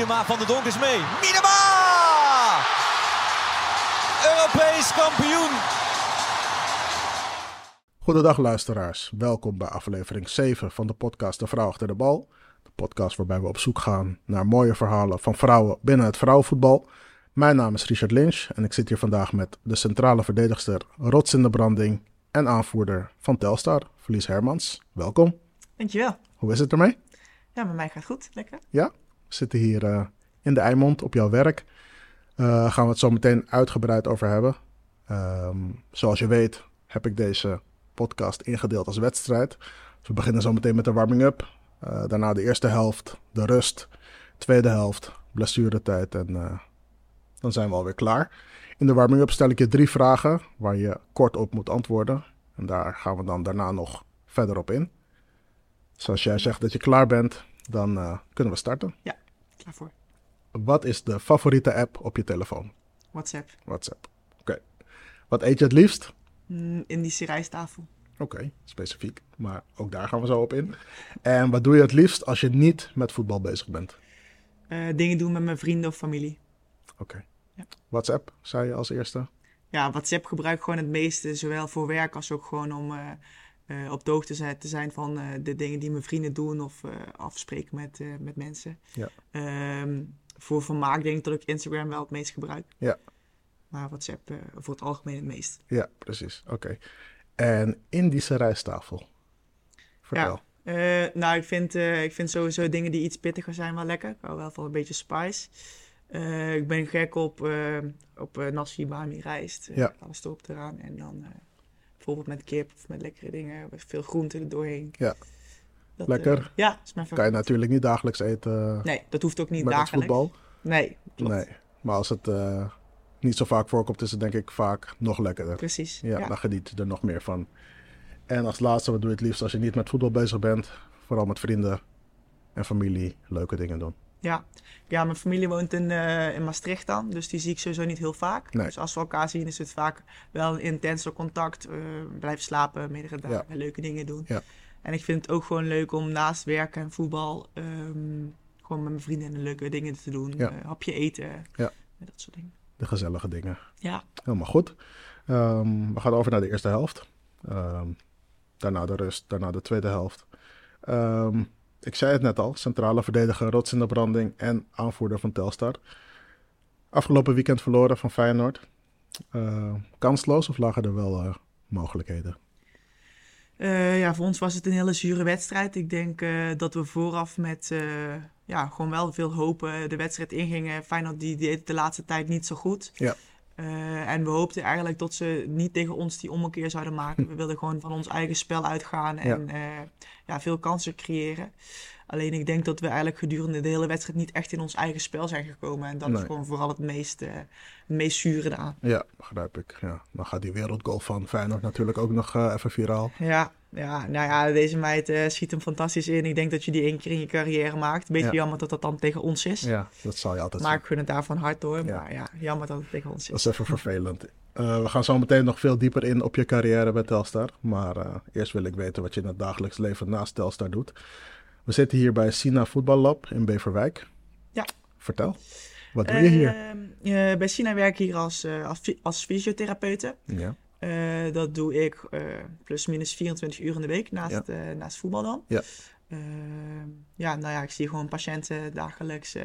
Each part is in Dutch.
Miedema van de Donk is mee. Miedema! Europees kampioen! Goedendag luisteraars, welkom bij aflevering 7 van de podcast De Vrouw Achter de Bal. De podcast waarbij we op zoek gaan naar mooie verhalen van vrouwen binnen het vrouwenvoetbal. Mijn naam is Richard Lynch en ik zit hier vandaag met de centrale verdedigster Rots in de Branding en aanvoerder van Telstar, Verlies Hermans. Welkom. Dankjewel. Hoe is het ermee? Ja, met mij gaat het goed. Lekker. Ja, zitten hier uh, in de Eimond op jouw werk. Uh, gaan we het zo meteen uitgebreid over hebben. Um, zoals je weet heb ik deze podcast ingedeeld als wedstrijd. Dus we beginnen zo meteen met de warming-up. Uh, daarna de eerste helft, de rust. Tweede helft, blessuretijd en dan zijn we alweer klaar. In de warming-up stel ik je drie vragen waar je kort op moet antwoorden. En daar gaan we dan daarna nog verder op in. Dus als jij zegt dat je klaar bent, dan kunnen we starten. Ja, klaar voor. Wat is de favoriete app op je telefoon? WhatsApp. WhatsApp. Oké. Okay. Wat eet je het liefst? Mm, Indische rijsttafel. Oké, okay, specifiek. Maar ook daar gaan we zo op in. En wat doe je het liefst als je niet met voetbal bezig bent? Uh, dingen doen met mijn vrienden of familie. Oké. Okay. Ja. WhatsApp, zei je als eerste? Ja, WhatsApp gebruik ik gewoon het meeste, zowel voor werk als ook gewoon om uh, uh, op de hoogte te zijn van uh, de dingen die mijn vrienden doen of afspreken met, met mensen. Ja. Um, voor vermaak denk ik dat ik Instagram wel het meest gebruik. Ja. Maar WhatsApp voor het algemeen het meest. Ja, precies. Oké. Okay. En Indische rijsttafel? Vertel. Ja. nou, ik vind, ik vind sowieso dingen die iets pittiger zijn wel lekker. Ik hou wel van een beetje spice. Ik ben gek op, op nasi bami rijst. Ja. Alles erop eraan. En dan bijvoorbeeld met kip of met lekkere dingen. Met veel groenten er doorheen. Ja. Dat, Lekker. ja, is mijn Kan je natuurlijk niet dagelijks eten. Nee, dat hoeft ook niet met dagelijks. Het voetbal. Nee, klopt. Nee, maar als het niet zo vaak voorkomt, is het denk ik vaak nog lekkerder. Precies. Ja, ja, dan geniet je er nog meer van. En als laatste, wat doe je het liefst als je niet met voetbal bezig bent? Vooral met vrienden en familie leuke dingen doen. Ja. ja, mijn familie woont in, uh, in Maastricht dan, dus die zie ik sowieso niet heel vaak. Nee. Dus als we elkaar zien is het vaak wel een intenser contact. Uh, blijven slapen, meerdere dagen, Ja. leuke dingen doen. Ja. En ik vind het ook gewoon leuk om naast werken en voetbal um, gewoon met mijn vrienden leuke dingen te doen. Ja. Uh, hapje eten, Ja. dat soort dingen. De gezellige dingen. Ja, Helemaal goed. Um, we gaan over naar de eerste helft. Um, daarna de rust, daarna de tweede helft. Um, ik zei het net al, centrale verdediger, rots in de branding en aanvoerder van Telstar. Afgelopen weekend verloren van Feyenoord. Uh, kansloos of lagen er wel uh, mogelijkheden? Uh, ja, voor ons was het een hele zure wedstrijd. Ik denk dat we vooraf met ja, gewoon wel veel hopen de wedstrijd ingingen. Feyenoord die deed de laatste tijd niet zo goed. Ja. Uh, en we hoopten eigenlijk dat ze niet tegen ons die ommekeer zouden maken. We wilden gewoon van ons eigen spel uitgaan en ja. Uh, ja, veel kansen creëren. Alleen ik denk dat we eigenlijk gedurende de hele wedstrijd niet echt in ons eigen spel zijn gekomen. En dat Nee. is gewoon vooral het meest, uh, het meest zure aan. Ja, begrijp ik. Ja. Dan gaat die wereldgoal van Feyenoord natuurlijk ook nog even viraal. Ja, ja, nou ja, deze meid uh, schiet hem fantastisch in. Ik denk dat je die één keer in je carrière maakt. Beetje Ja. jammer dat dat dan tegen ons is. Ja, dat zal je altijd maar ik gun het daarvan hard door. Ja. Maar ja, jammer dat het tegen ons Dat is. is even vervelend. Uh, we gaan zo meteen nog veel dieper in op je carrière bij Telstar. Maar uh, eerst wil ik weten wat je in het dagelijks leven naast Telstar doet. We zitten hier bij Sina Voetballab in Beverwijk. Ja. Vertel, wat doe je hier? Uh, bij Sina werk ik hier als, als, als fysiotherapeute. Ja, Uh, dat doe ik uh, plus minus 24 uur in de week naast, Ja. uh, naast voetbal dan. Ja. Ja, nou ja, ik zie gewoon patiënten dagelijks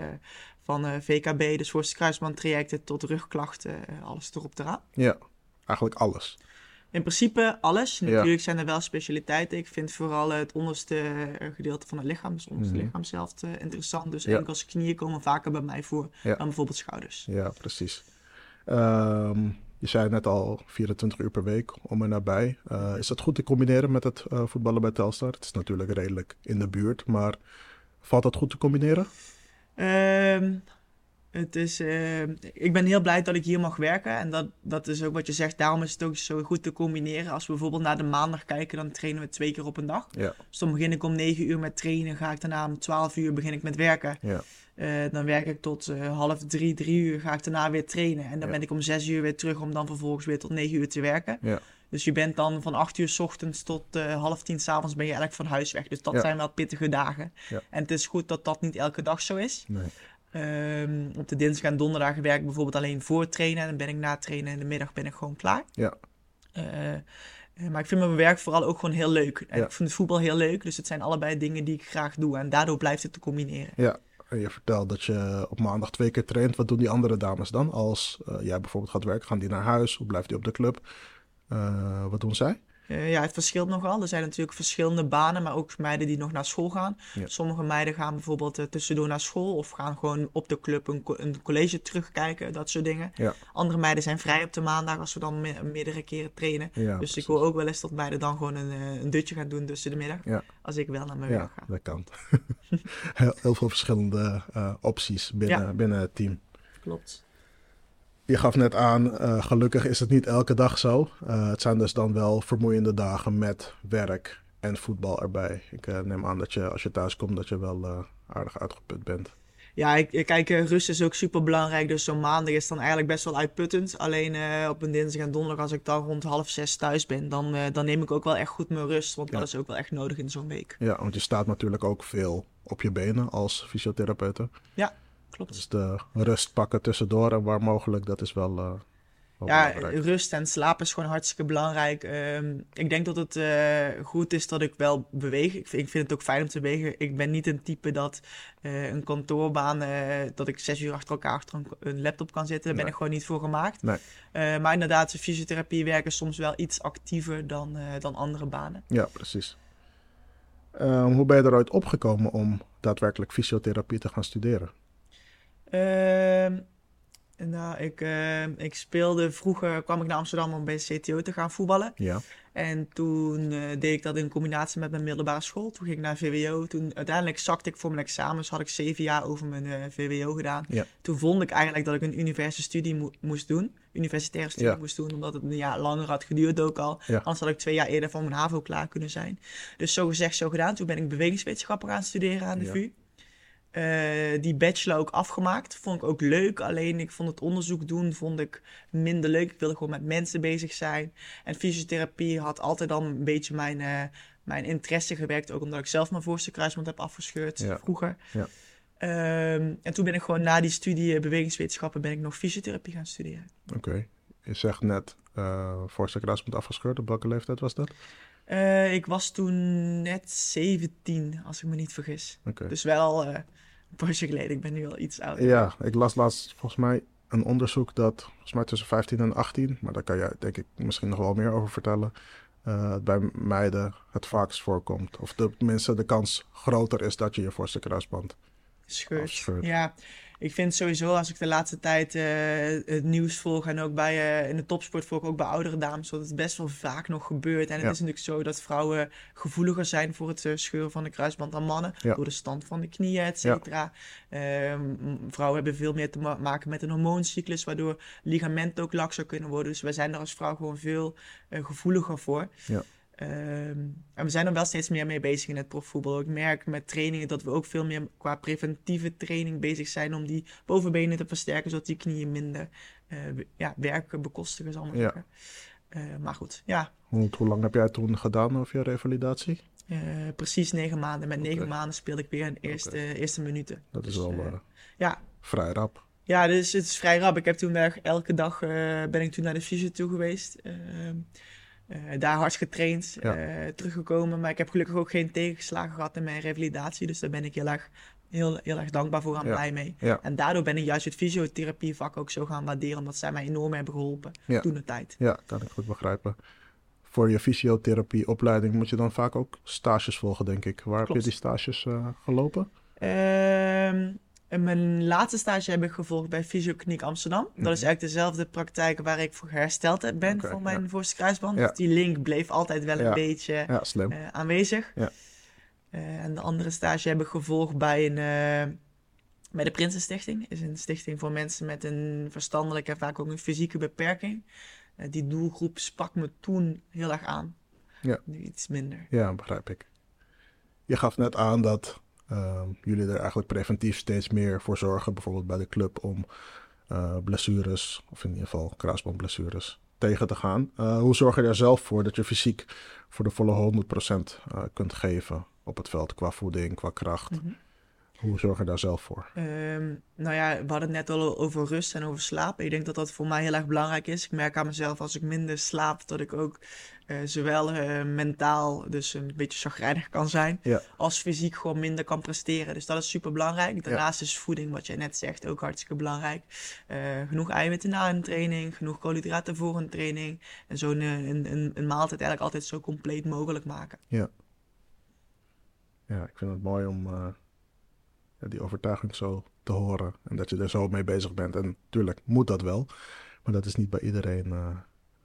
van VKB, dus voorste kruisbandtrajecten tot rugklachten, alles erop eraan. ja, eigenlijk alles. In principe alles. Ja. Natuurlijk zijn er wel specialiteiten. Ik vind vooral het onderste eh, gedeelte van het lichaam, dus het onderste Mhm. lichaam zelf, eh, interessant. Dus Ja. enkels, knieën komen vaker bij mij voor dan bijvoorbeeld schouders. Ja, precies. Ehm, je zei net al 24 uur per week om en nabij. Uh, is dat goed te combineren met het uh, voetballen bij Telstar? Het is natuurlijk redelijk in de buurt, maar valt dat goed te combineren? Ehm, het is, eh, ik ben heel blij dat ik hier mag werken. En dat, dat is ook wat je zegt. Daarom is het ook zo goed te combineren. Als we bijvoorbeeld naar de maandag kijken, dan trainen we twee keer op een dag. Ja, Dus dan begin ik om 9 uur met trainen. Ga ik daarna om 12 uur begin ik met werken. ja, Eh, dan werk ik tot eh, half drie, drie uur. Ga ik daarna weer trainen. En dan Ja. ben ik om 6 uur weer terug om dan vervolgens weer tot 9 uur te werken. ja, Dus je bent dan van 8 uur s ochtends tot half tien s'avonds ben je eigenlijk van huis weg. Dus dat Ja. zijn wel pittige dagen. Ja. En het is goed dat dat niet elke dag zo is. nee. Ehm, op de dinsdag en donderdag werk ik bijvoorbeeld alleen voor trainen. En dan ben ik na trainen in de middag ben ik gewoon klaar. Ja. Eh, eh, maar ik vind mijn werk vooral ook gewoon heel leuk. En Ja. Ik vind het voetbal heel leuk. Dus het zijn allebei dingen die ik graag doe. En daardoor blijft het te combineren. Ja, en je vertelt dat je op maandag twee keer traint. Wat doen die andere dames dan? Als eh, jij bijvoorbeeld gaat werken, gaan die naar huis of blijft die op de club? Wat doen zij? Eh, ja, het verschilt nogal. Er zijn natuurlijk verschillende banen, maar ook meiden die nog naar school gaan. Ja. Sommige meiden gaan bijvoorbeeld eh, tussendoor naar school of gaan gewoon op de club een, co- een college terugkijken, dat soort dingen. Ja. Andere meiden zijn vrij op de maandag als we dan me- meerdere keren trainen. Ja, dus precies. ik hoor ook wel eens dat meiden dan gewoon een, eh, een dutje gaan doen tussen de middag. Ja. Als ik wel naar mijn Ja, werk ga. dat kan. heel, heel veel verschillende eh, opties binnen, Ja. binnen het team. Klopt. Je gaf net aan, eh, gelukkig is het niet elke dag zo. Eh, het zijn dus dan wel vermoeiende dagen met werk en voetbal erbij. Ik eh, neem aan dat je als je thuis komt, dat je wel aardig uitgeput bent. Ja, ik, kijk, rust is ook super belangrijk. Dus zo'n maandag is dan eigenlijk best wel uitputtend. Alleen op een dinsdag en donderdag, als ik dan rond half zes thuis ben, dan, dan neem ik ook wel echt goed mijn rust. Want Ja. dat is ook wel echt nodig in zo'n week. Ja, want je staat natuurlijk ook veel op je benen als fysiotherapeute. Klopt. Dus de rust pakken tussendoor en waar mogelijk, dat is wel, eh, wel Ja, belangrijk. rust en slaap is gewoon hartstikke belangrijk. Ehm, ik denk dat het eh, goed is dat ik wel beweeg. Ik vind, ik vind het ook fijn om te bewegen. Ik ben niet een type dat eh, een kantoorbaan, dat ik zes uur achter elkaar achter een, een laptop kan zitten. Daar ben ik gewoon niet voor gemaakt. Nee. Maar inderdaad, de fysiotherapie werken soms wel iets actiever dan, dan andere banen. Ja, precies. Ehm, hoe ben je er ooit opgekomen om daadwerkelijk fysiotherapie te gaan studeren? Ehm, nou, ik, ehm, ik speelde vroeger, kwam ik naar Amsterdam om bij CTO te gaan voetballen. Ja, En toen eh, deed ik dat in combinatie met mijn middelbare school. Toen ging ik naar VWO. Toen uiteindelijk zakte ik voor mijn examens. Had ik zeven jaar over mijn eh, VWO gedaan. Ja. Toen vond ik eigenlijk dat ik een universitaire studie mo- moest doen. Universitaire studie Ja. moest doen. Omdat het een jaar langer had geduurd ook al. Ja. Anders had ik twee jaar eerder van mijn HAVO klaar kunnen zijn. Dus zo gezegd, zo gedaan. Toen ben ik bewegingswetenschappen gaan studeren aan de Ja. VU. Eh, die bachelor ook afgemaakt. Vond ik ook leuk. Alleen ik vond het onderzoek doen vond ik minder leuk. Ik wilde gewoon met mensen bezig zijn. En fysiotherapie had altijd dan een beetje mijn, eh, mijn interesse gewekt. Ook omdat ik zelf mijn voorste kruisband heb afgescheurd Ja. vroeger. Ja. Ehm, en toen ben ik gewoon na die studie eh, bewegingswetenschappen ben ik nog fysiotherapie gaan studeren. oké. Je zegt net, voorste kruisband afgescheurd. Op welke leeftijd was dat? Ik was toen net 17, als ik me niet vergis. Dus wel poosje geleden. Ik ben nu al iets ouder. Ja, ik las laatst volgens mij een onderzoek dat volgens mij tussen 15 en 18, maar daar kan jij denk ik misschien nog wel meer over vertellen, eh, bij meiden het vaakst voorkomt. Of de, tenminste de kans groter is dat je je voorste kruisband. Scheurt. Ja, ik vind sowieso als ik de laatste tijd eh, het nieuws volg en ook bij, eh, in de topsport volg, ook bij oudere dames, dat het best wel vaak nog gebeurt. En het is natuurlijk zo dat vrouwen gevoeliger zijn voor het eh, scheuren van de kruisband dan mannen, Ja. door de stand van de knieën, et cetera. Ehm, vrouwen hebben veel meer te ma- maken met een hormooncyclus, waardoor ligamenten ook lakser kunnen worden. Dus wij zijn er als vrouw gewoon veel gevoeliger voor. Ja. Ehm, en we zijn er wel steeds meer mee bezig in het profvoetbal. Ik merk met trainingen dat we ook veel meer qua preventieve training bezig zijn om die bovenbenen te versterken, zodat die knieën minder eh, w- ja, werk bekostigen, zal maar Ja. Eh, maar goed, ja, Hoe, hoe lang heb jij toen gedaan over je revalidatie? eh, precies negen maanden. Met negen maanden speelde ik weer in de eerste, eerste minuten. Dat is Dus, wel eh, eh, ja, vrij rap. Ja, dus het is vrij rap. Ik heb toen weg, elke dag eh, ben ik toen naar de fysio toe geweest. Eh, daar hard getraind, Ja. eh, teruggekomen. Maar ik heb gelukkig ook geen tegenslagen gehad in mijn revalidatie. Dus daar ben ik heel erg, heel, heel erg dankbaar voor en Ja. blij mee. Ja. En daardoor ben ik juist het fysiotherapievak ook zo gaan waarderen. Omdat zij mij enorm hebben geholpen toen de tijd. Ja, kan ik goed begrijpen. Voor je fysiotherapieopleiding moet je dan vaak ook stages volgen, denk ik. Waar heb je die stages eh, gelopen? Ehm, en mijn laatste stage heb ik gevolgd bij Fysiokliniek Amsterdam. Dat is Mhm. eigenlijk dezelfde praktijk waar ik voor hersteld heb ben voor mijn ja. voorste kruisband. Ja. Dus die link bleef altijd wel een beetje eh, aanwezig. Ja. Eh, en de andere stage heb ik gevolgd bij, een, eh, bij de Prinsenstichting. is een stichting voor mensen met een verstandelijke en vaak ook een fysieke beperking. Die doelgroep sprak me toen heel erg aan. Ja. Nu iets minder. Ja, begrijp ik. Je gaf net aan dat ehm, jullie er eigenlijk preventief steeds meer voor zorgen, bijvoorbeeld bij de club, om eh, blessures, of in ieder geval kruisbandblessures, tegen te gaan. Eh, hoe zorg je er zelf voor dat je fysiek voor de volle 100% eh, kunt geven op het veld, qua voeding, qua kracht? Mhm. Hoe zorg je daar zelf voor? Ehm, nou ja, we hadden het net al over rust en over slaap. Ik denk dat dat voor mij heel erg belangrijk is. Ik merk aan mezelf als ik minder slaap, dat ik ook eh, zowel eh, mentaal dus een beetje chagrijnig kan zijn, Ja. als fysiek gewoon minder kan presteren. Dus dat is super belangrijk. Daarnaast is voeding, wat jij net zegt, ook hartstikke belangrijk. Eh, genoeg eiwitten na een training, genoeg koolhydraten voor een training. En zo'n eh, een, een, een maaltijd eigenlijk altijd zo compleet mogelijk maken. Ja, ik vind het mooi om ja, die overtuiging zo te horen. En dat je er zo mee bezig bent. En natuurlijk moet dat wel. Maar dat is niet bij iedereen eh,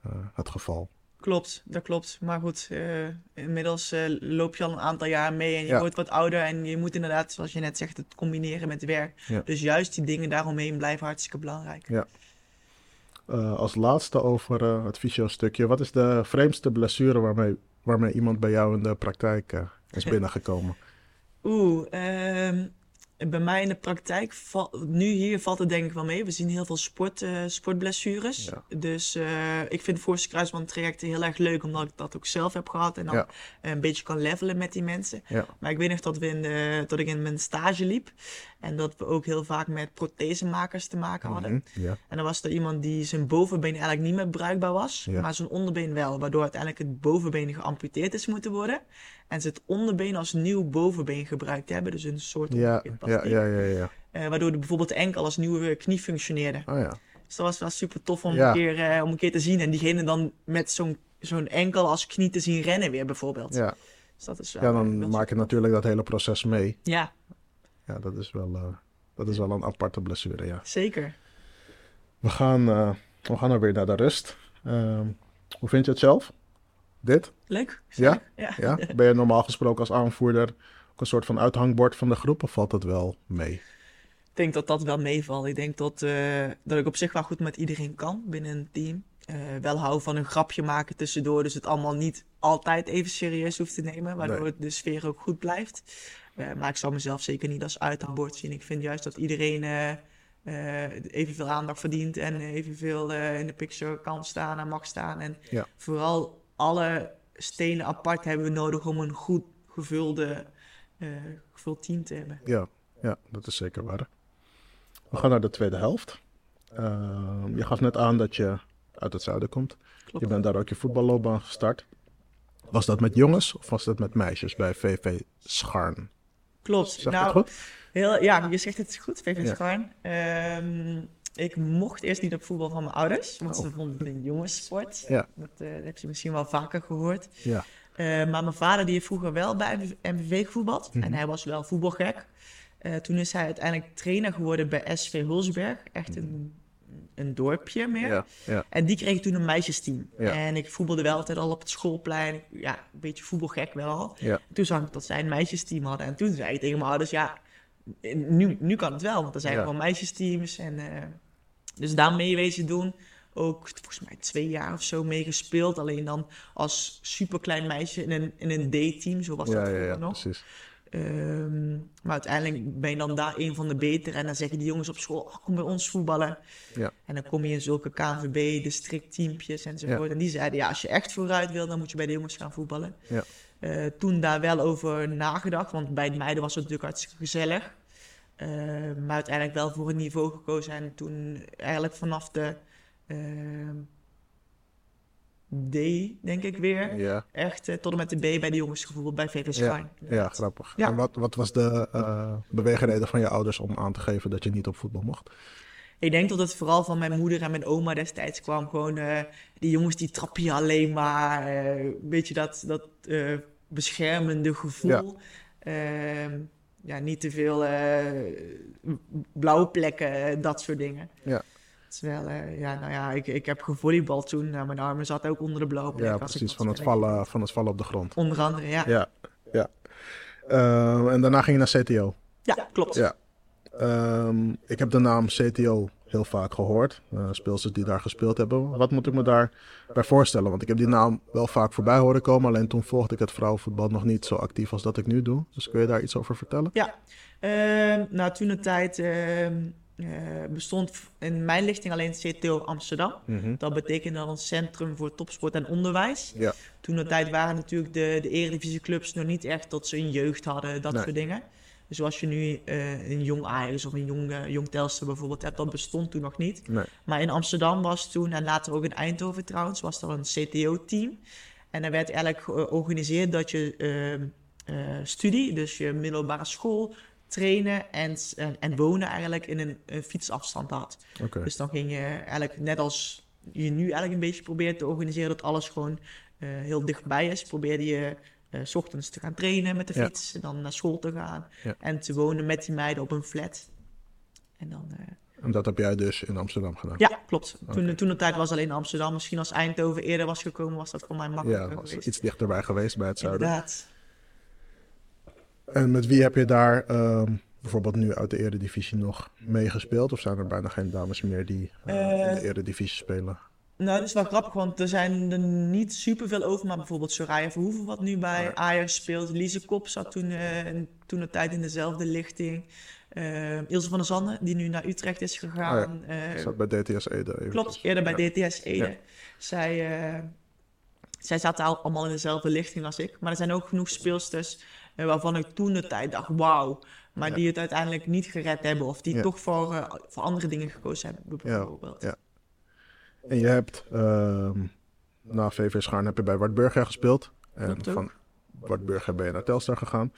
eh, het geval. Klopt, dat klopt. Maar goed, eh, inmiddels loop je al een aantal jaar mee en je Ja. wordt wat ouder. En je moet inderdaad, zoals je net zegt, het combineren met werk. Ja. Dus juist die dingen daaromheen blijven hartstikke belangrijk. Eh, als laatste over het fysio-stukje. Wat is de vreemdste blessure waarmee, waarmee iemand bij jou in de praktijk is binnengekomen? Oeh, ehm, bij mij in de praktijk, val- nu hier valt het denk ik wel mee. We zien heel veel sport, eh, sportblessures. Ja. Dus eh, ik vind voorste kruisbandtrajecten heel erg leuk, omdat ik dat ook zelf heb gehad. En dan Ja. een beetje kan levelen met die mensen. Ja. Maar ik weet nog dat, we in de, dat ik in mijn stage liep. En dat we ook heel vaak met prothesemakers te maken hadden. Mhm, Ja. En dan was er iemand die zijn bovenbeen eigenlijk niet meer bruikbaar was, maar zijn onderbeen wel. Waardoor uiteindelijk het bovenbeen geamputeerd is moeten worden. En ze het onderbeen als nieuw bovenbeen gebruikt hebben. Dus een soort Ja, ja, ja, ja, ja. Eh, waardoor de, bijvoorbeeld de enkel als nieuwe knie functioneerde. Oh ja. Dus dat was wel super tof om, Ja. een, keer, eh, om een keer te zien. En diegene dan met zo'n zo'n enkel als knie te zien rennen weer bijvoorbeeld. Ja, Dus dat is wel, ja eh, dan wel maak je natuurlijk dat hele proces mee. Ja, Ja, dat is wel, eh, dat is wel een aparte blessure, ja. zeker. We gaan, eh, we gaan er weer naar de rust. Ehm, hoe vind je het zelf? Dit? Leuk. Ja? ja. Ja? Ben je normaal gesproken als aanvoerder ook een soort van uithangbord van de groep of valt het wel mee? Ik denk dat dat wel meevalt. Ik denk dat, eh, dat ik op zich wel goed met iedereen kan binnen een team. Wel hou van een grapje maken tussendoor, dus het allemaal niet altijd even serieus hoeft te nemen, waardoor Nee. de sfeer ook goed blijft. Eh, maar ik zou mezelf zeker niet als uithangbord zien. Ik vind juist dat iedereen eh, eh, evenveel aandacht verdient en evenveel in de picture kan staan en mag staan. En Ja. vooral alle stenen apart hebben we nodig om een goed gevulde, gevuld team te hebben. Ja, ja, dat is zeker waar. We gaan naar de tweede helft. Ehm, je gaf net aan dat je uit het zuiden komt. Klopt. Je bent daar ook je voetballoopbaan gestart. Was dat met jongens of was dat met meisjes bij VV Scharn? Klopt. Zeg nou, goed? Heel, ja, je zegt het goed, VV Ja. Scharn. Ehm, ik mocht eerst niet op voetbal van mijn ouders, want Oh. ze vonden het een jongenssport. Ja. Dat, eh, dat heb je misschien wel vaker gehoord. Ja. Eh, maar mijn vader die heeft vroeger wel bij MVV gevoetbald. Mhm. En hij was wel voetbalgek. Eh, toen is hij uiteindelijk trainer geworden bij SV Hulsberg. Echt een, een dorpje meer. Ja, ja, En die kreeg toen een meisjesteam. Ja. En ik voetbalde wel altijd al op het schoolplein. Ja, een beetje voetbalgek wel. Toen zag ik dat zij een meisjesteam hadden. En toen zei ik tegen mijn ouders, ja, nu, nu kan het wel. Want er zijn gewoon meisjesteams. En, eh, dus daar mee wezen doen. Ook volgens mij twee jaar of zo mee gespeeld. Alleen dan als superklein meisje in een, in een D-team. Zo was dat nog. precies. Ehm, maar uiteindelijk ben je dan daar een van de betere. En dan zeggen die jongens op school, oh, kom bij ons voetballen. Ja. En dan kom je in zulke KNVB, districtteampjes enzovoort. En die zeiden, ja, als je echt vooruit wil, dan moet je bij de jongens gaan voetballen. Ja. Eh, toen daar wel over nagedacht, want bij de meiden was het natuurlijk hartstikke gezellig. Eh, maar uiteindelijk wel voor een niveau gekozen. En toen eigenlijk vanaf de ehm, D, denk ik weer, Ja, echt eh, tot en met de B bij de jongens bij VV Schuin. ja grappig. Ja. En wat, wat was de eh beweegreden van je ouders om aan te geven dat je niet op voetbal mocht? Ik denk dat het vooral van mijn moeder en mijn oma destijds kwam. Gewoon eh, die jongens die trappen je alleen maar. een beetje dat, dat beschermende gevoel. Ja. ja, niet te veel blauwe plekken, dat soort dingen. Ja. Terwijl, eh, ja, nou ja, ik, ik heb gevolleybald toen. Nou, mijn armen zaten ook onder de blauwe plek. Ja, precies. Van het, vallen, van het vallen op de grond. Onder andere, ja. Ja, ja. Eh, en daarna ging je naar CTO. Ja, klopt. Ja. Ehm, ik heb de naam CTO heel vaak gehoord. Uh, speelsters die daar gespeeld hebben. Wat moet ik me daarbij voorstellen? Want ik heb die naam wel vaak voorbij horen komen. Alleen toen volgde ik het vrouwenvoetbal nog niet zo actief als dat ik nu doe. Dus kun je daar iets over vertellen? Ja, Ehm, nou toen de tijd ehm, eh, bestond in mijn lichting alleen CTO Amsterdam. Mhm. Dat betekent dan een centrum voor topsport en onderwijs. Ja. Toen de tijd waren natuurlijk de, de eredivisieclubs nog niet echt dat ze een jeugd hadden, dat Nee. soort dingen. Dus zoals je nu eh, een jong Ajax of een jong, eh, jong Telstar bijvoorbeeld hebt, dat bestond toen nog niet. Nee. Maar in Amsterdam was toen, en later ook in Eindhoven trouwens, was er een CTO-team. En er werd eigenlijk georganiseerd dat je ehm, eh, studie, dus je middelbare school, trainen en, en, en wonen eigenlijk in een, een fietsafstand had. Dus dan ging je eigenlijk net als je nu eigenlijk een beetje probeert te organiseren dat alles gewoon eh, heel dichtbij is. Probeerde je eh, s ochtends te gaan trainen met de Ja. fiets, en dan naar school te gaan Ja. en te wonen met die meiden op een flat. En dan, eh, En dat heb jij dus in Amsterdam gedaan? ja, klopt. Toen, toen de tijd was alleen Amsterdam. Misschien als Eindhoven eerder was gekomen, was dat voor mij makkelijker Ja, was iets dichterbij geweest bij het zuiden. Inderdaad. En met wie heb je daar ehm, bijvoorbeeld nu uit de Eredivisie nog meegespeeld? Of zijn er bijna geen dames meer die eh, in de Eh, Eredivisie spelen? Nou, dat is wel grappig, want er zijn er niet superveel over. Maar bijvoorbeeld Soraya Verhoeven, wat nu bij Ja. Ajax speelt. Lise Kop zat toen, eh, toen een tijd in dezelfde lichting. Eh, Ilse van der Zanden, die nu naar Utrecht is gegaan. Ik zat bij DTS Ede. even. klopt, eerder bij Ja. DTS Ede. Ja. Zij, zij zaten al- allemaal in dezelfde lichting als ik. Maar er zijn ook genoeg speelsters eh, waarvan ik toen de tijd dacht, wauw. Maar Ja. die het uiteindelijk niet gered hebben. Of die Ja. toch voor, eh, voor andere dingen gekozen hebben, bijvoorbeeld. ja. En je hebt ehm, na VV Schaarn heb je bij Wartburger gespeeld. En van Wartburger ben je naar Telstar gegaan.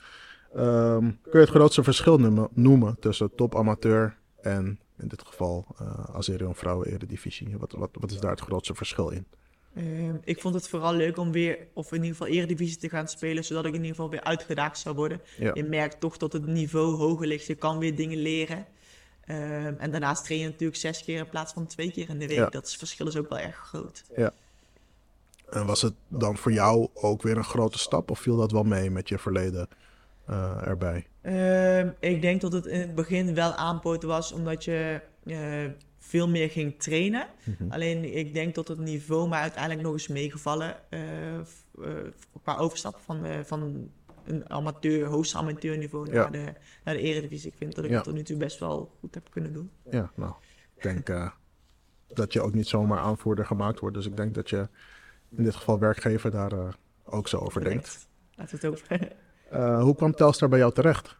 Ehm, kun je het grootste verschil noemen, noemen tussen top amateur en in dit geval eh Azerion Vrouwen Eredivisie? Wat, wat, wat is daar het grootste verschil in? Ehm, ik vond het vooral leuk om weer, of in ieder geval Eredivisie te gaan spelen, zodat ik in ieder geval weer uitgedaagd zou worden. Ja. Je merkt toch dat het niveau hoger ligt, je kan weer dingen leren. Ehm, en daarnaast train je natuurlijk zes keer in plaats van twee keer in de week. Ja. Dat is- verschil is ook wel erg groot. En was het dan voor jou ook weer een grote stap of viel dat wel mee met je verleden eh, erbij? Ehm, ik denk dat het in het begin wel aanpoten was, omdat je eh, veel meer ging trainen. Mhm. Alleen ik denk dat het niveau mij uiteindelijk nog eens meegevallen eh, eh, qua overstap van, eh, van een amateur, hoogste amateurniveau Ja. naar, de, naar de eredivisie. Ik vind dat ik Ja. het tot nu toe best wel goed heb kunnen doen. Ja, nou, ik denk dat je ook niet zomaar aanvoerder gemaakt wordt. Dus ik denk dat je in dit geval werkgever daar ook zo over denkt. Laten we het over. Hoe kwam Telstar bij jou terecht?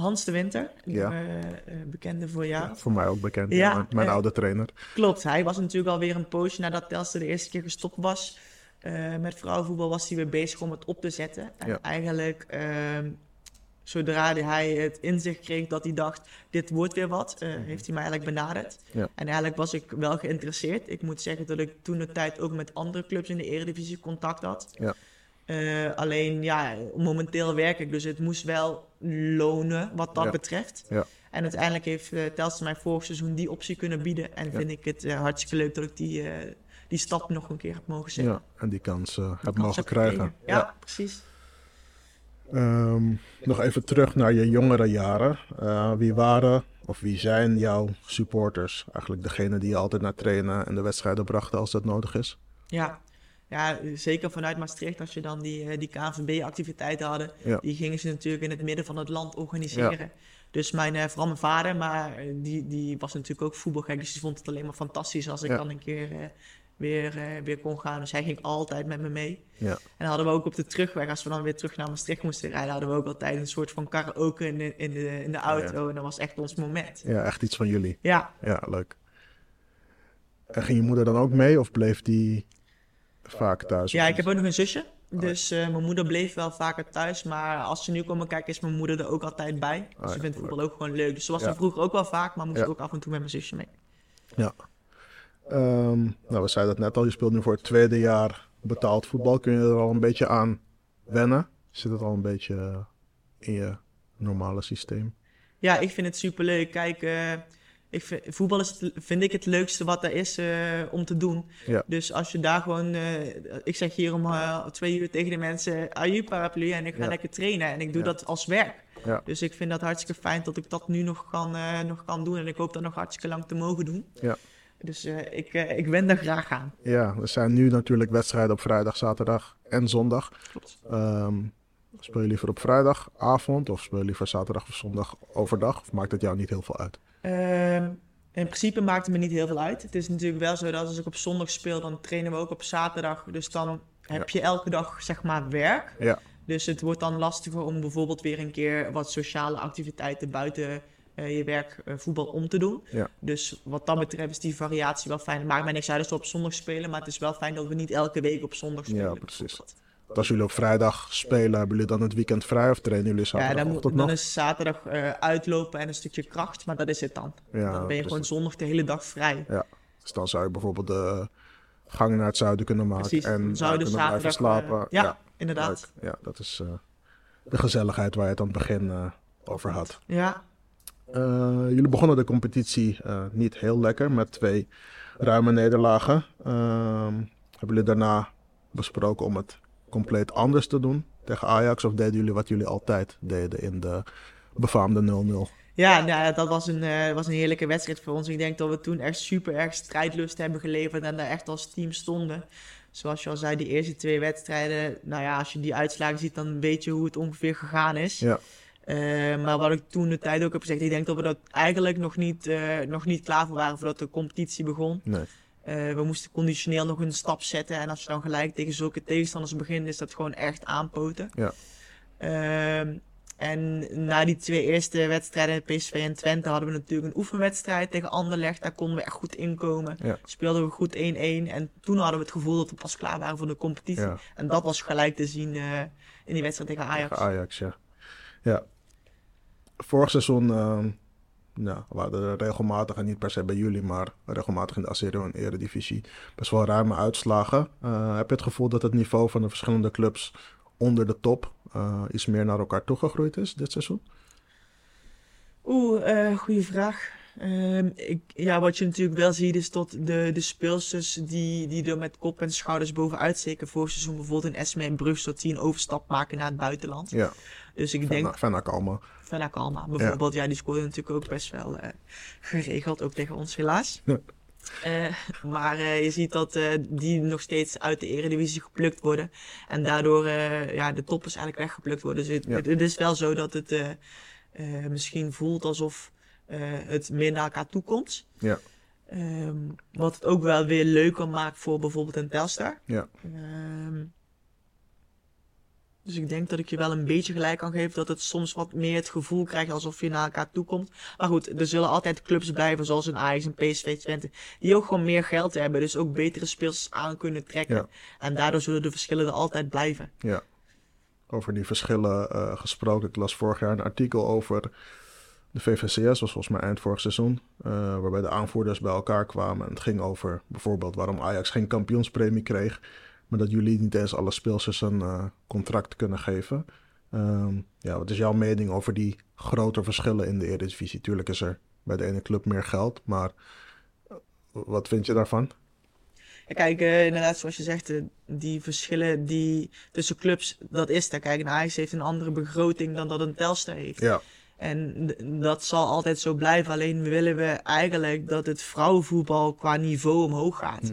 Hans de Winter, Ja. eh, bekende voor jou. Voor mij ook bekend. Ja, Ja, mijn mijn eh, oude trainer. Klopt, hij was natuurlijk alweer een poosje nadat Telstar de eerste keer gestopt was. eh, met vrouwenvoetbal was hij weer bezig om het op te zetten. En Ja. eigenlijk, ehm, zodra hij het inzicht kreeg dat hij dacht, dit wordt weer wat, eh, heeft hij mij eigenlijk benaderd. Mhm. Ja. En eigenlijk was ik wel geïnteresseerd. Ik moet zeggen dat ik toen de tijd ook met andere clubs in de Eredivisie contact had. Ja. Alleen, ja, momenteel werk ik, dus het moest wel lonen wat dat Ja. betreft. Ja. En uiteindelijk heeft uh, mij vorig seizoen die optie kunnen bieden. En vind ik het eh, hartstikke leuk dat ik die, eh, die stap nog een keer heb mogen zetten. Ja, en die kans heb mogen krijgen. Ja, precies. Ehm, nog even terug naar je jongere jaren. Wie waren of wie zijn jouw supporters? Eigenlijk degene die je altijd naar trainen en de wedstrijden brachten als dat nodig is? Ja. Ja, zeker vanuit Maastricht, als je dan die, eh, die KNVB-activiteiten hadden, Ja. die gingen ze natuurlijk in het midden van het land organiseren. Dus mijn, eh, vooral mijn vader, maar eh, die, die was natuurlijk ook voetbalgek, dus die vond het alleen maar fantastisch als ik Ja. dan een keer weer, weer kon gaan. Dus hij ging altijd met me mee. Ja. En dan hadden we ook op de terugweg, als we dan weer terug naar Maastricht moesten rijden, hadden we ook altijd een soort van karaoke in de, in de, in de auto. En dat was echt ons moment. Ja, echt iets van jullie. Ja, Ja, leuk. En ging je moeder dan ook mee of bleef die vaak thuis? Ja, ik heb ook nog een zusje. Dus eh, mijn moeder bleef wel vaker thuis. Maar als ze nu komen kijken, is mijn moeder er ook altijd bij. Dus Ah, ze ja, vindt voetbal ook gewoon leuk. Dus ze was Ja. er vroeger ook wel vaak, maar moest Ja. ook af en toe met mijn zusje mee. Ehm, nou, we zeiden het net al, je speelt nu voor het tweede jaar betaald voetbal. Kun je er al een beetje aan wennen? Zit het al een beetje in je normale systeem? Ja, ik vind het superleuk. Kijk, eh, ik vind, voetbal is het, vind ik het leukste wat er is eh, om te doen. Ja. Dus als je daar gewoon... eh, ik zeg hier om eh, twee uur tegen de mensen... Aju paraplu en ik ga Ja. lekker trainen. En ik doe Ja. dat als werk. Dus ik vind dat hartstikke fijn dat ik dat nu nog kan, nog kan doen. En ik hoop dat nog hartstikke lang te mogen doen. Ja. Dus ik, ik ben daar graag aan. Ja, er zijn nu natuurlijk wedstrijden op vrijdag, zaterdag en zondag. Klopt. Ehm, speel je liever op vrijdagavond of speel je liever zaterdag of zondag overdag? Of maakt het jou niet heel veel uit? Ehm, in principe maakt het me niet heel veel uit. Het is natuurlijk wel zo dat als ik op zondag speel, dan trainen we ook op zaterdag. Dus dan heb je elke dag zeg maar werk. Ja. Dus het wordt dan lastiger om bijvoorbeeld weer een keer wat sociale activiteiten buiten eh, je werk eh, voetbal om te doen. Ja. Dus wat dat betreft is die variatie wel fijn. Het maakt mij niks uit als we op zondag spelen, maar het is wel fijn dat we niet elke week op zondag spelen. Ja, precies. Als jullie op vrijdag spelen, hebben jullie dan het weekend vrij of trainen jullie Ja, dan, moet, dan nog? is zaterdag eh, uitlopen en een stukje kracht, maar dat is het dan. Ja, dan ben je gewoon zondag de hele dag vrij. Ja, dus dan zou je bijvoorbeeld de gang naar het zuiden kunnen maken Precies. en daar zouden kunnen zaterdag, eh, slapen. ja, inderdaad. leuk. Ja, dat is eh, de gezelligheid waar je het aan het begin eh, over had. Ja, Eh, jullie begonnen de competitie eh, niet heel lekker met twee ruime nederlagen. Ehm, hebben jullie daarna besproken om het compleet anders te doen tegen Ajax? Of deden jullie wat jullie altijd deden in de befaamde 0-0? Ja, nou, ja, dat was een, eh, was een heerlijke wedstrijd voor ons. Ik denk dat we toen echt super erg strijdlust hebben geleverd en daar echt als team stonden. Zoals je al zei, die eerste twee wedstrijden, nou ja, als je die uitslagen ziet, dan weet je hoe het ongeveer gegaan is. Ja. Eh, maar wat ik toen de tijd ook heb gezegd, ik denk dat we dat eigenlijk nog niet, eh, nog niet klaar voor waren voordat de competitie begon. Nee. Eh, we moesten conditioneel nog een stap zetten. En als je dan gelijk tegen zulke tegenstanders begint, is dat gewoon echt aanpoten. Ja. Ehm, en na die twee eerste wedstrijden, PSV en Twente, hadden we natuurlijk een oefenwedstrijd tegen Anderlecht. Daar konden we echt goed inkomen. Ja. Speelden we goed 1-1. En toen hadden we het gevoel dat we pas klaar waren voor de competitie. Ja. En dat was gelijk te zien eh, in die wedstrijd tegen Ajax. Tegen Ajax, ja. Ja. Vorig seizoen ehm nou, we hadden regelmatig, en niet per se bij jullie, maar regelmatig in de Aserio en Eredivisie, best wel ruime uitslagen. Eh, heb je het gevoel dat het niveau van de verschillende clubs onder de top eh, iets meer naar elkaar toegegroeid is dit seizoen? Oeh, eh goede vraag. Ehm, ik, ja, wat je natuurlijk wel ziet is dat de, de speelsters die, die er met kop en schouders bovenuit steken vorig seizoen bijvoorbeeld in Esme en Brugge, dat die een overstap maken naar het buitenland. Ja, Dus ik denk, Fenna Kalma bijvoorbeeld, ja. die scoorde natuurlijk ook best wel eh, geregeld, ook tegen ons helaas. Ja. Eh, maar eh, je ziet dat die nog steeds uit de eredivisie geplukt worden. En daardoor ja, de toppers eigenlijk weggeplukt worden. Dus het, Ja. het, het is wel zo dat het misschien voelt alsof het meer naar elkaar toe komt. Ja. Ehm, wat het ook wel weer leuker maakt voor bijvoorbeeld een Telstar. Ja. Ehm, dus ik denk dat ik je wel een beetje gelijk kan geven dat het soms wat meer het gevoel krijgt alsof je naar elkaar toe komt. Maar goed, er zullen altijd clubs blijven zoals een Ajax en PSV Twente, die ook gewoon meer geld hebben, dus ook betere speels aan kunnen trekken. Ja. En daardoor zullen de verschillen er altijd blijven. Ja. Over die verschillen eh, gesproken. Ik las vorig jaar een artikel over de VVCS, was volgens mij eind vorig seizoen, eh, waarbij de aanvoerders bij elkaar kwamen. En het ging over bijvoorbeeld waarom Ajax geen kampioenspremie kreeg, maar dat jullie niet eens alle speelsters een eh, contract kunnen geven. Ehm, ja, wat is jouw mening over die grote verschillen in de Eredivisie? Tuurlijk is er bij de ene club meer geld, maar eh, wat vind je daarvan? Ja, kijk, eh, inderdaad, zoals je zegt, die verschillen die tussen clubs, dat is er. Kijk, een Ajax heeft een andere begroting dan dat een Telstar heeft. Ja, En dat zal altijd zo blijven. Alleen willen we eigenlijk dat het vrouwenvoetbal qua niveau omhoog gaat.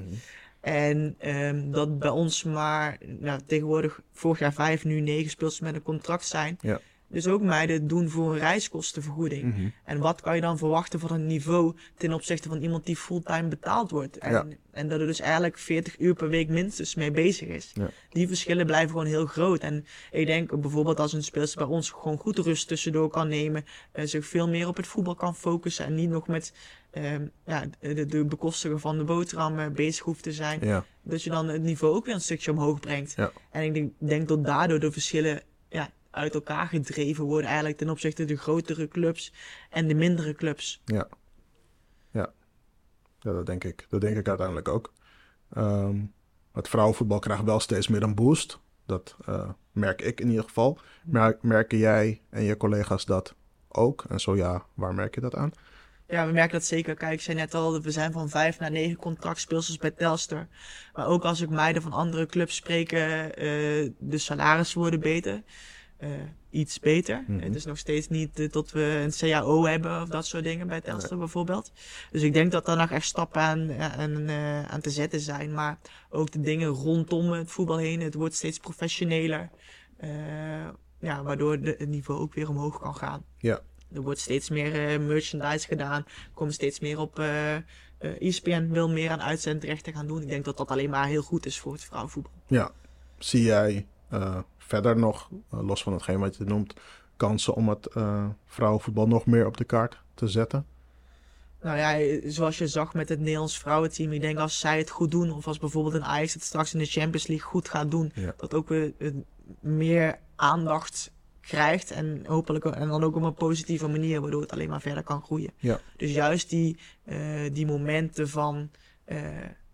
En ehm, dat bij ons maar nou, tegenwoordig vorig jaar vijf, nu negen speelsters met een contract zijn. Ja. Dus ook meiden doen voor een reiskostenvergoeding. Mhm. En wat kan je dan verwachten van een niveau ten opzichte van iemand die fulltime betaald wordt? En, Ja. en dat er dus eigenlijk 40 uur per week minstens mee bezig is. Ja. Die verschillen blijven gewoon heel groot. En ik denk bijvoorbeeld als een speelster bij ons gewoon goed rust tussendoor kan nemen, eh, zich veel meer op het voetbal kan focussen en niet nog met ehm, ja, de, de bekostigen van de boterham eh, bezig hoeft te zijn, ja, dat je dan het niveau ook weer een stukje omhoog brengt. Ja. En ik denk, denk dat daardoor de verschillen uit elkaar gedreven worden eigenlijk ten opzichte de grotere clubs en de mindere clubs. Ja. Ja. Ja, dat denk ik. Dat denk ik uiteindelijk ook. Ehm, het vrouwenvoetbal krijgt wel steeds meer een boost. Dat eh, merk ik in ieder geval. Maar merken jij en je collega's dat ook? En zo ja, waar merk je dat aan? Ja, we merken dat zeker. Kijk, ik zei net al, we zijn van vijf naar negen contractspeelsters bij Telstar. Maar ook als ik meiden van andere clubs spreek, eh, de salarissen worden beter. Eh, iets beter. Mhm. Het is nog steeds niet eh, tot we een CAO hebben of dat soort dingen bij Telstar bijvoorbeeld. Dus ik denk dat daar nog echt stappen aan, aan, eh, aan te zetten zijn. Maar ook de dingen rondom het voetbal heen. Het wordt steeds professioneler. Eh, ja, waardoor de, het niveau ook weer omhoog kan gaan. Ja. Er wordt steeds meer eh, merchandise gedaan. Er komen steeds meer op. eh eh, ESPN wil meer aan uitzendrechten gaan doen. Ik denk dat dat alleen maar heel goed is voor het vrouwenvoetbal. Ja. Zie jij eh, verder nog, eh, los van hetgeen wat je noemt, kansen om het eh, vrouwenvoetbal nog meer op de kaart te zetten? Nou ja, zoals je zag met het Nederlands vrouwenteam. Ik denk als zij het goed doen, of als bijvoorbeeld een Ajax het straks in de Champions League goed gaat doen, Ja. dat ook weer eh, meer aandacht krijgt. En hopelijk en dan ook op een positieve manier, waardoor het alleen maar verder kan groeien. Ja. Dus juist die, die momenten van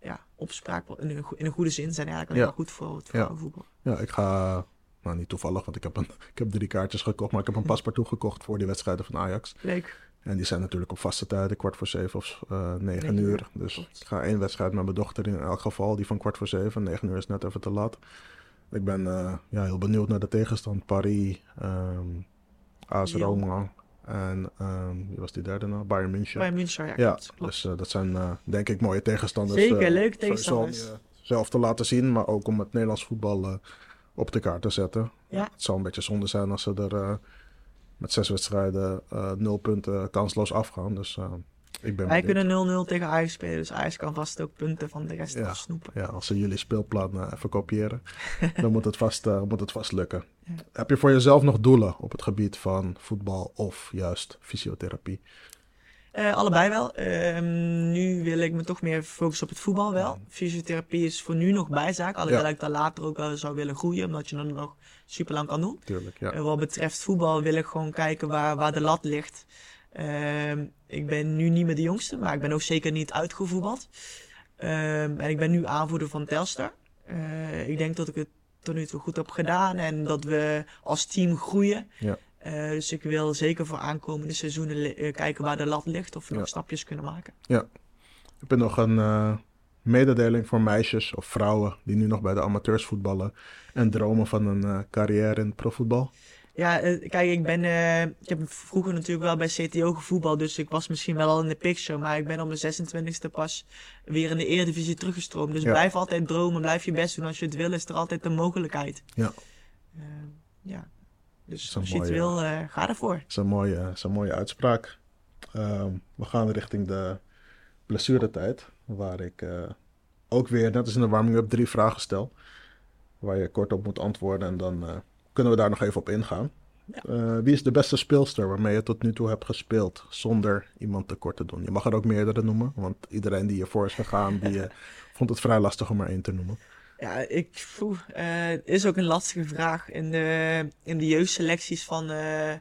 ja, opspraak in een, in een goede zin zijn eigenlijk alleen Ja. maar goed voor het Ja. vrouwenvoetbal. Ja, ik ga, nou niet toevallig, want ik heb, een, ik heb drie kaartjes gekocht, maar ik heb een paspartout gekocht voor die wedstrijden van Ajax. Leuk. En die zijn natuurlijk op vaste tijden, kwart voor zeven of eh, negen uur. Dus ik ga één wedstrijd met mijn dochter in elk geval, die van kwart voor zeven. Negen uur is net even te laat. Ik ben eh, ja, heel benieuwd naar de tegenstand. Paris, ehm AS. Roma en ehm, wie was die derde nou? Bayern München. Bij München, ja, Ja, klopt. klopt. dus eh, dat zijn denk ik mooie tegenstanders. Zeker, om tegenstanders. jezelf te laten zien, maar ook om het Nederlands voetbal op de kaart te zetten. Ja. Het zou een beetje zonde zijn als ze er eh, met zes wedstrijden eh, nul punten kansloos afgaan. Dus eh, ik ben Wij benieuwd. kunnen 0-0 tegen Ajax spelen, dus Ajax kan vast ook punten van de rest Ja. afsnoepen. Ja, als ze jullie speelplan even kopiëren, dan moet het, vast, moet het vast lukken. Ja. Heb je voor jezelf nog doelen op het gebied van voetbal of juist fysiotherapie? Eh, allebei wel. Ehm, nu wil ik me toch meer focussen op het voetbal wel. Fysiotherapie is voor nu nog bijzaak. Alhoewel Ja. ik daar later ook wel zou willen groeien, omdat je dat nog super lang kan doen. Tuurlijk, ja. Eh, wat betreft voetbal wil ik gewoon kijken waar, waar de lat ligt. Ehm, ik ben nu niet meer de jongste, maar ik ben ook zeker niet uitgevoetbald. Ehm, en ik ben nu aanvoerder van Telstar. Eh, ik denk dat ik het tot nu toe goed heb gedaan en dat we als team groeien. Ja. Eh, dus ik wil zeker voor aankomende seizoenen eh, kijken waar de lat ligt of we Ja. nog stapjes kunnen maken. Heb je nog een eh, mededeling voor meisjes of vrouwen die nu nog bij de amateurs voetballen en dromen van een carrière in profvoetbal? Ja, kijk, ik ben, ik heb vroeger natuurlijk wel bij CTO gevoetbald, dus ik was misschien wel al in de picture, maar ik ben op mijn 26e pas weer in de Eredivisie teruggestroomd. Dus Ja. blijf altijd dromen, blijf je best doen. Als je het wil, is er altijd een mogelijkheid. Ja. Ja. Dus als je het wil, eh, ga ervoor. Dat is een mooie, dat is een mooie uitspraak. Ehm, we gaan richting de blessuretijd, waar ik eh, ook weer, net als in de warming-up, drie vragen stel. Waar je kort op moet antwoorden en dan eh, kunnen we daar nog even op ingaan. Ja. Wie is de beste speelster waarmee je tot nu toe hebt gespeeld zonder iemand tekort te doen? Je mag er ook meerdere noemen, want iedereen die hiervoor is gegaan, die vond het vrij lastig om er één te noemen. Ja, ik, poeh, eh, is ook een lastige vraag. In de, in de jeugdselecties van, eh, eh,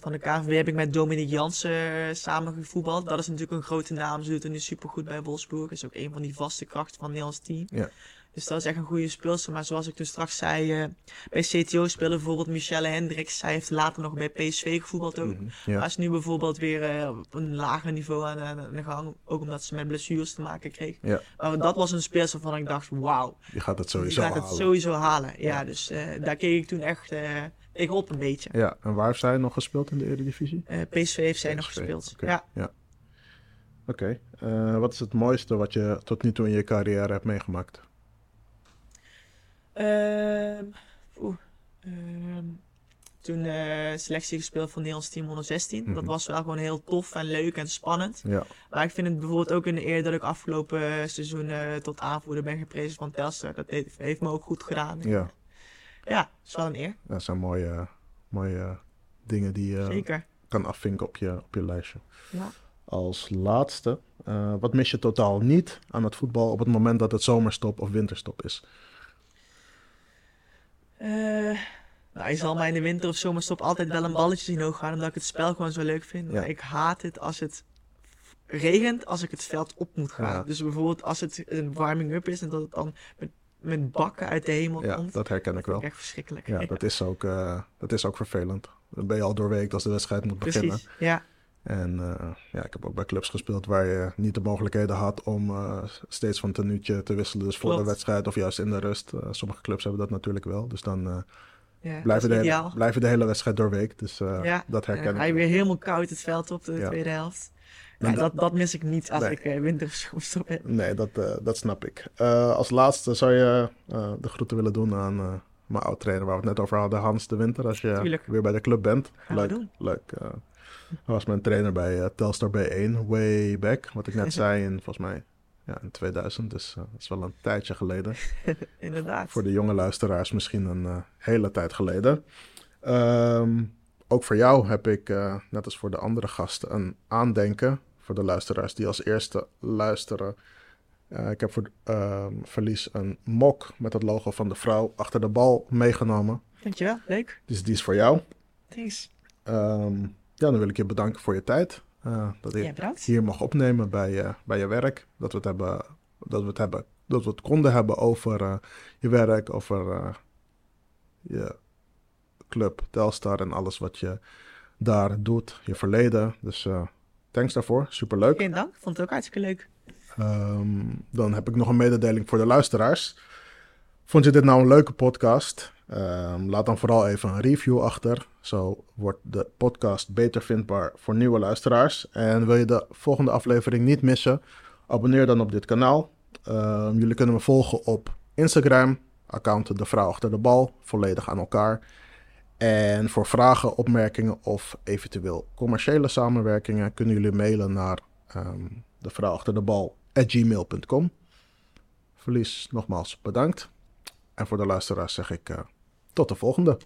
van de KNVB heb ik met Dominique Jansen eh, samen gevoetbald. Dat is natuurlijk een grote naam. Ze doet het nu supergoed bij Wolfsburg. Is ook een van die vaste krachten van het Nederlands team. Ja. Dus dat is echt een goede speelster. Maar zoals ik toen straks zei, eh, bij CTO speelde bijvoorbeeld Michelle Hendricks. Zij heeft later nog bij PSV gevoetbald ook. Mhm, Ja. Maar is nu bijvoorbeeld weer eh, op een lager niveau aan, aan de gang. Ook omdat ze met blessures te maken kreeg. Ja. Maar dat was een speelster waarvan ik dacht, wauw. Die gaat het sowieso gaat het halen. sowieso halen. Ja, Ja. dus eh, daar keek ik toen echt ik op een beetje. Ja, en waar heeft zij nog gespeeld in de Eredivisie? PSV heeft zij nog gespeeld. Ja. ja. Oké. Wat is het mooiste wat je tot nu toe in je carrière hebt meegemaakt? Ehm, oeh, ehm, toen eh, selectie gespeeld het Nederlands team 116. Dat Mhm. was wel gewoon heel tof en leuk en spannend. Ja, Maar ik vind het bijvoorbeeld ook een eer dat ik afgelopen eh, seizoen eh, tot aanvoerder ben geprezen van Telstar. Dat heeft, heeft me ook goed gedaan. ja. Ja, is wel een eer. dat zijn mooie, mooie dingen die je Zeker. kan afvinken op je, op je lijstje. Ja. Als laatste, wat mis je totaal niet aan het voetbal op het moment dat het zomerstop of winterstop is? Nou, je zal mij in de winter of zomerstop altijd wel een balletje zien hoog gaan, omdat ik het spel gewoon zo leuk vind. Ja. Maar ik haat het als het regent, als ik het veld op moet gaan. Ja. Dus bijvoorbeeld als het een warming-up is en dat het dan met, met bakken uit de hemel Ja, komt. dat herken ik wel. Echt verschrikkelijk. Ja, dat is ook, eh, dat is ook vervelend. Dan ben je al doorweekt als de wedstrijd moet beginnen. Precies, ja. En eh, ja, ik heb ook bij clubs gespeeld waar je niet de mogelijkheden had om eh, steeds van tenuutje te wisselen. Dus voor de wedstrijd of juist in de rust. Eh, sommige clubs hebben dat natuurlijk wel. Dus dan ja blijven, is de hele, blijven de hele wedstrijd doorweekt. Dus ja. dat En herken je ik. weer helemaal koud het veld op de Ja. tweede helft. Ja, dat- dat, mis ik niet als Nee. ik of zomerstop heb. Nee, dat, dat snap ik. Als laatste zou je de groeten willen doen aan mijn oud-trainer waar we het net over hadden, Hans de Winter. Als je Tuurlijk. weer bij de club bent. Gaan leuk, leuk. Eh. hij was mijn trainer bij eh, Telstar B1, way back. Wat ik net zei, in volgens mij Ja, in 2000, dus uh, dat is wel een tijdje geleden. Inderdaad. Voor de jonge luisteraars misschien een uh, hele tijd geleden. Um, ook voor jou heb ik, net als voor de andere gasten, een aandenken. Voor de luisteraars die als eerste luisteren. ik heb voor ehm, Verlies een mok met het logo van de vrouw achter de bal meegenomen. Dankjewel, leuk. Dus die is voor jou. Thanks. Um, ja, dan wil ik je bedanken voor je tijd. Uh, dat ik ja, hier mag opnemen bij, uh, bij je werk. Dat we het hebben, dat we het hebben, dat we het konden hebben over uh, je werk, over je club Telstar en alles wat je daar doet, je verleden. Dus thanks daarvoor, superleuk. Geen dank, vond het ook hartstikke leuk. Um, dan heb ik nog een mededeling voor de luisteraars. Vond je dit nou een leuke podcast? Um, laat dan vooral even een review achter. Zo wordt de podcast beter vindbaar voor nieuwe luisteraars. En wil je de volgende aflevering niet missen? Abonneer dan op dit kanaal. Um, jullie kunnen me volgen op Instagram. Account De Vrouw Achter de Bal. Volledig aan elkaar. En voor vragen, opmerkingen of eventueel commerciële samenwerkingen kunnen jullie mailen naar um, de vrouw achter de bal gmail.com. Verlies nogmaals bedankt. En voor de luisteraars zeg ik uh, tot de volgende.